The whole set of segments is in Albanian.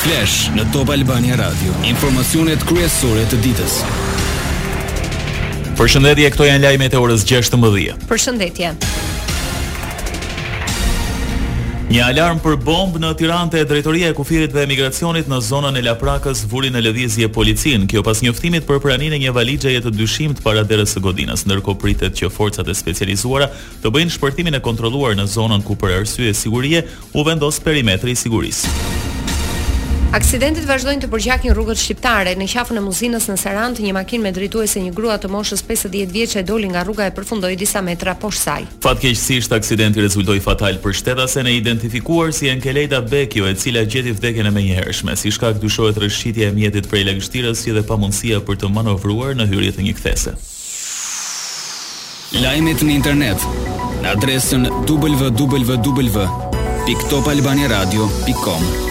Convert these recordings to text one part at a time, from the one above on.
Flash në Top Albania Radio, informacionet kryesore të ditës. Përshëndetje, këto janë lajmet e orës 16. Përshëndetje. Një alarm për bombë në Tiranë te Drejtoria e Kufirit dhe Emigracionit në zonën e Laprakës vuri në lëvizje policinë. Kjo pas njoftimit për praninë e një valixheje të dyshimtë para derës së godinës. Ndërkohë pritet që forcat e specializuara Të bëjnë shpërthimin e kontrolluar në zonën ku për arsye sigurie u vendos perimetri i sigurisë. Aksidentet vazhdojnë të përgjakin rrugët shqiptare. Në qafën e Muzinës në Sarandë, një makinë me drejtuese një grua të moshës 50 vjeçe doli nga rruga e përfundoi disa metra poshtë saj. Fatkeqësisht, aksidenti rezultoi fatal për shtetasen e identifikuar si Enkelejda Bekjo, e cila gjeti vdekjen e menjëhershme. Si shkak dyshohet rrëshqitja e mjetit prej lagështirës si dhe pamundësia për të manovruar në hyrje të një kthese. Lajmet në internet në adresën www.topalbaniaradio.com.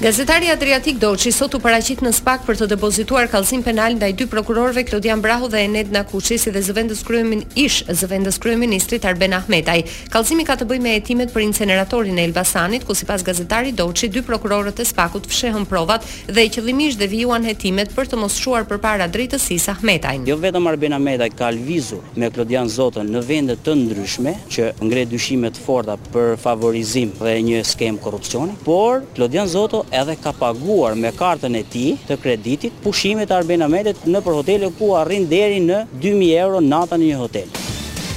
Gazetari Adriatik Doçi sot u paraqit në spak për të depozituar kallëzim penal ndaj dy prokurorëve Klodian Braho dhe Enied Nakuçi si dhe zëvendës kryemin ish zëvendës kryeministrit Arben Ahmetaj. Kallëzimi ka të bëjë me hetimet për inceneratorin e Elbasanit, ku sipas gazetarit Doçi dy prokurorët e spakut fshehën provat Dhe qëllimisht devijuan hetimet për të mos çuar përpara drejtësisë Ahmetajn. Jo vetëm Arben Ahmetaj ka lëvizur me Klodian Zoton në vende të ndryshme që ngre dyshime të forta për favorizim dhe një skemë korrupsioni, por Klodian Zoto edhe ka paguar me kartën e tij të kreditit pushime të Arben Ahmetajt nëpër hotele ku arrin deri në dy mijë euro nata në një hotel.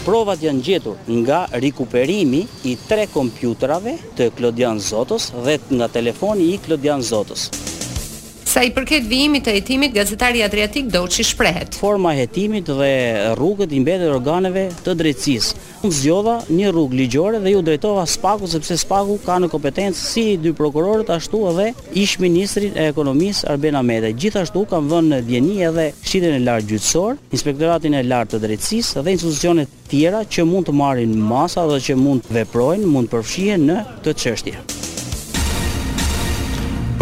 Provat janë gjetur nga rikuperimi i tre kompjuterave, të Klodian Zotos dhe nga telefoni i Klodian Zotos. Sa i përket vijimit të hetimit, gazetari Adriatik Doçi shprehet. Forma e hetimit dhe rrugët i mbetet organeve të drejtësisë. Unë zgjodha një rrugë ligjore dhe iu drejtova SPAK-ut sepse SPAK-u ka në kompetencë si dy prokurorët ashtu edhe ish-ministrin e Ekonomisë Arben Ahmetaj. Gjithashtu kam vënë në dijeni edhe Këshillin e Lartë Gjyqësor, Inspektoratin e Lartë të Drejtësisë dhe institucionet tjera që mund të marrin masa dhe që mund të veprojnë mund të përfshihen në këtë çështje.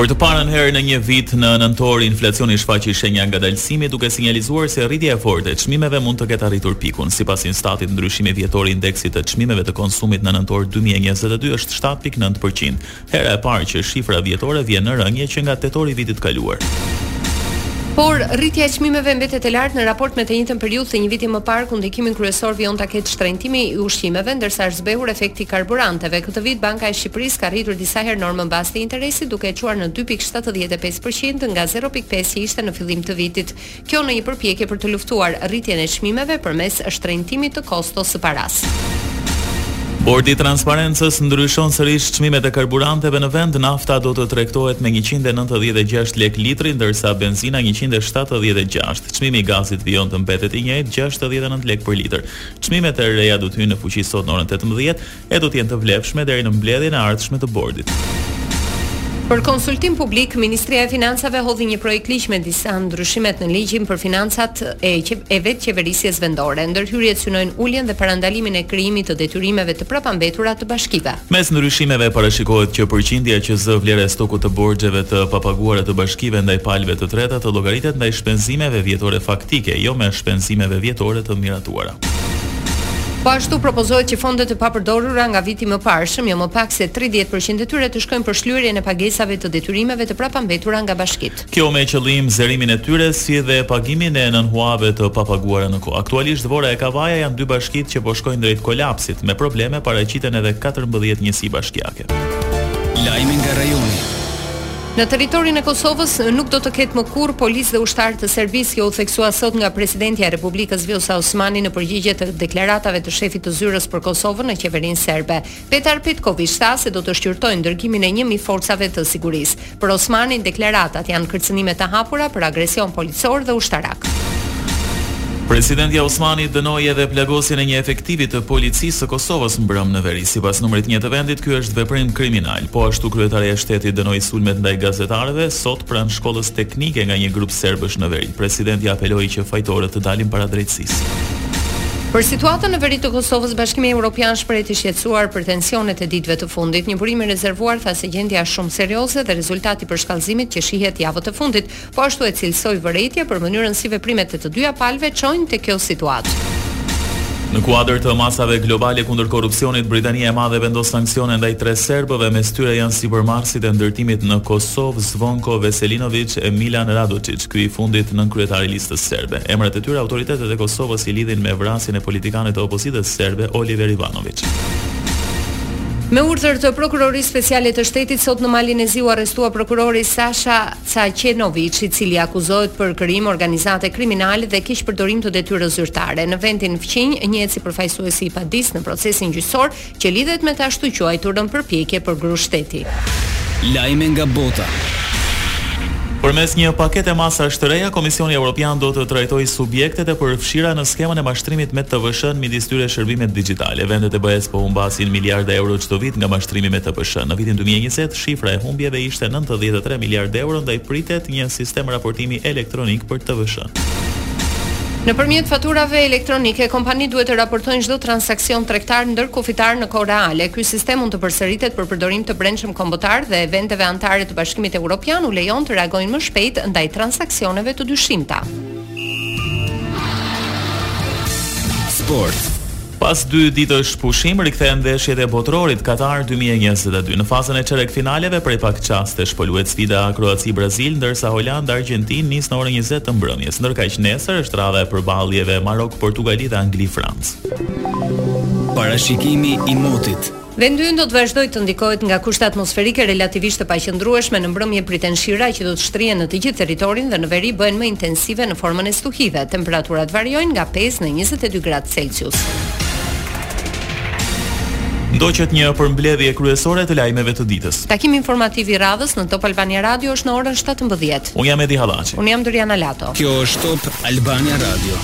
Për të parën herë në një vit në nëntor inflacioni shfaqi shenja ngadalësimi duke sinjalizuar se rritja e fortë e çmimeve mund të ketë arritur pikun. Sipas Instatit ndryshimi vjetor i indeksit të çmimeve të konsumit në nëntor dy mijë e njëzet e dy është shtatë pikë nëntë përqind, Hera e parë që shifra vjetore vjen në rënie që nga tetori i vitit të kaluar. Por, rritja e çmimeve mbetet e lartë në raport me të njëjtën periudhë të një viti më parë, ku ndikimin kryesor vijon ta ketë shtrenjtimi i ushqimeve, ndërsa është zbehur efekti i karburanteve. Këtë vit Banka e Shqipërisë ka rritur disa herë normën bazë të interesit, duke e çuar në dy pikë shtatëdhjetë e pesë për qind nga zero pikë pesë që ishte në fillim të vitit. Kjo në një përpjekje për të luftuar rritjen e çmimeve përmes shtrenjtimit të kostos së parasë. Bordi i Transparencës ndryshon sërish çmimet e karburanteve në vend, nafta do të tregtohet me 196 lekë litri, ndërsa benzina 176. Çmimi i gazit vijon të mbetet i njëjtë, 69 lekë për litër. Çmimet e reja do të hyjnë në fuqi sot në orën 18. e do të jenë të vlefshme deri në mbledhjen e ardhshme të bordit. Për konsultim publik, Ministria e Financave hodhi një projektligj me disa ndryshimet në ligjin për financat e, e vetëqeverisjes vendore. Ndërhyrjet synojnë uljen dhe parandalimin e krijimit të detyrimeve të prapambetura të bashkive. Mes ndryshimeve parashikohet që përqindja që zë vlera e stokut të borxheve të papaguara të bashkive ndaj palëve të treta të llogaritet ndaj shpenzimeve vjetore faktike, jo më shpenzimeve vjetore të miratuara. caktuara. Po ashtu propozohet që fondet e papërdorura nga viti i mëparshëm, jo më pak se tridhjetë për qind e tyre të shkojnë për shlyerjen e pagesave të detyrimeve të prapambetura nga bashkitë. Kjo me qëllim zerimin e tyre si dhe pagimin e nënhuave të papaguara në kohë. Aktualisht Vora e Kavaja janë dy bashkitë që po shkojnë drejt kolapsit, me probleme paraqiten edhe katërmbëdhjetë njësi bashkiake. Lajme nga rajoni. Në territorin e Kosovës nuk do të ketë më kurrë policë dhe ushtarë të Serbisë, kjo u theksua sot nga presidentja e Republikës Vjosa Osmani në përgjigje të deklaratave të shefit të Zyrës për Kosovën në qeverinë serbe. Petar Petkoviq tha se do të shqyrtojnë dërgimin e një mijë forcave të sigurisë. Për Osmanin deklaratat janë kërcënime të hapura për agresion policor dhe ushtarak. Presidentja Osmani dënoi edhe plagosjen e një efektivi të Policisë së Kosovës mbrëmë në veri. Sipas numrit një të vendit, ky është veprim kriminal. Po ashtu kryetarja e shtetit dënoi sulmet ndaj gazetarëve sot pranë shkollës teknike nga një grup serbësh në veri. Presidenti apeloi që fajtorët të dalin para drejtësisë. Për situatën në veri të Kosovës, Bashkimi Evropian shprehet i shqetësuar për tensionet e ditëve të fundit. Një burim i rezervuar tha se gjendja është shumë serioze dhe rezultat i përshkallëzimit që shihet javët e fundit Po ashtu e cilësoi vërejtje për mënyrën si veprimet e të dyja palëve çojnë te kjo situatë. Në kuadër të masave globale kundër korrupsionit, Britania e Madhe vendos sanksione ndaj tre serbëve, mes tyre janë sipërmarrësit e ndërtimit në Kosovë, Zvonko Veselinoviq e Milan Radoiçiq, ky i fundit nënkryetar i Listës Serbe. Emrat e tyre autoritetet e Kosovës i lidhin me vrasjen e politikanit të opozitës serbe, Oliver Ivanoviq. Me urdhër të Prokurorisë Speciale të Shtetit, sot në Malin e Zi u arrestua prokurori Sasha Çagjenoviq, i cili akuzohet për krijim organizate kriminale dhe keqpërdorim të detyrës zyrtare. Në vendin fqinj, njihet si përfaqësuesi i padisë në procesin gjyqësor që lidhet me të ashtuquajturën përpjekje për grusht shteti. Lajme nga bota. Përmes një pakete masash të reja, Komisioni Evropian do të trajtojë subjektet e përfshira në skemën e mashtrimit me TVSH-në, midis tyre shërbimet digjitale. Vendet e BE-së po humbasin miliarda euro çdo vit nga mashtrimi me TVSH. Në vitin dy mijë e njëzet, Shifra e humbjeve ishte nëntëdhjetë e tre miliardë euro ndaj pritet një sistem raportimi elektronik për TVSH. Nëpërmjet faturave elektronike, kompanitë duhet të raportojnë çdo transaksion tregtar ndërkufitar në kohë reale. Ky sistem mund të përsëritet për përdorim të brendshëm kombëtar dhe vendeve anëtare të Bashkimit Europian u lejon të reagojnë më shpejt ndaj transaksioneve të dyshimta. Sport. Pas dy ditësh pushim, rikthehen ndeshjet e Botërorit Katar dy mijë e njëzet e dy. Në fazën e çerekfinaleve, prej pak çastesh po luhet sfida Kroaci-Brazil, ndërsa Holandë-Argjentinë nis në orën njëzet të mbrëmjes. Ndërkaq, nesër është radha e përballjeve Marok-Portugali dhe Angli-Francë. Parashikimi i motit. Vendi ynë do të vazhdojë të ndikohet nga kushte atmosferike relativisht të paqëndrueshme, në mbrëmje priten shira që do të shtrihen në të gjithë territorin dhe në veri bëhen më intensive në formën e stuhive. Temperaturat variojnë nga pesë në njëzet e dy gradë Celsius. Ndoqët një përmbledhje kryesore të lajmeve të ditës. Takimi informativ i radhës në Top Albania Radio është në orën 17. Unë jam Edi Hallaçi. Unë jam Doriana Lato. Kjo është Top Albania Radio.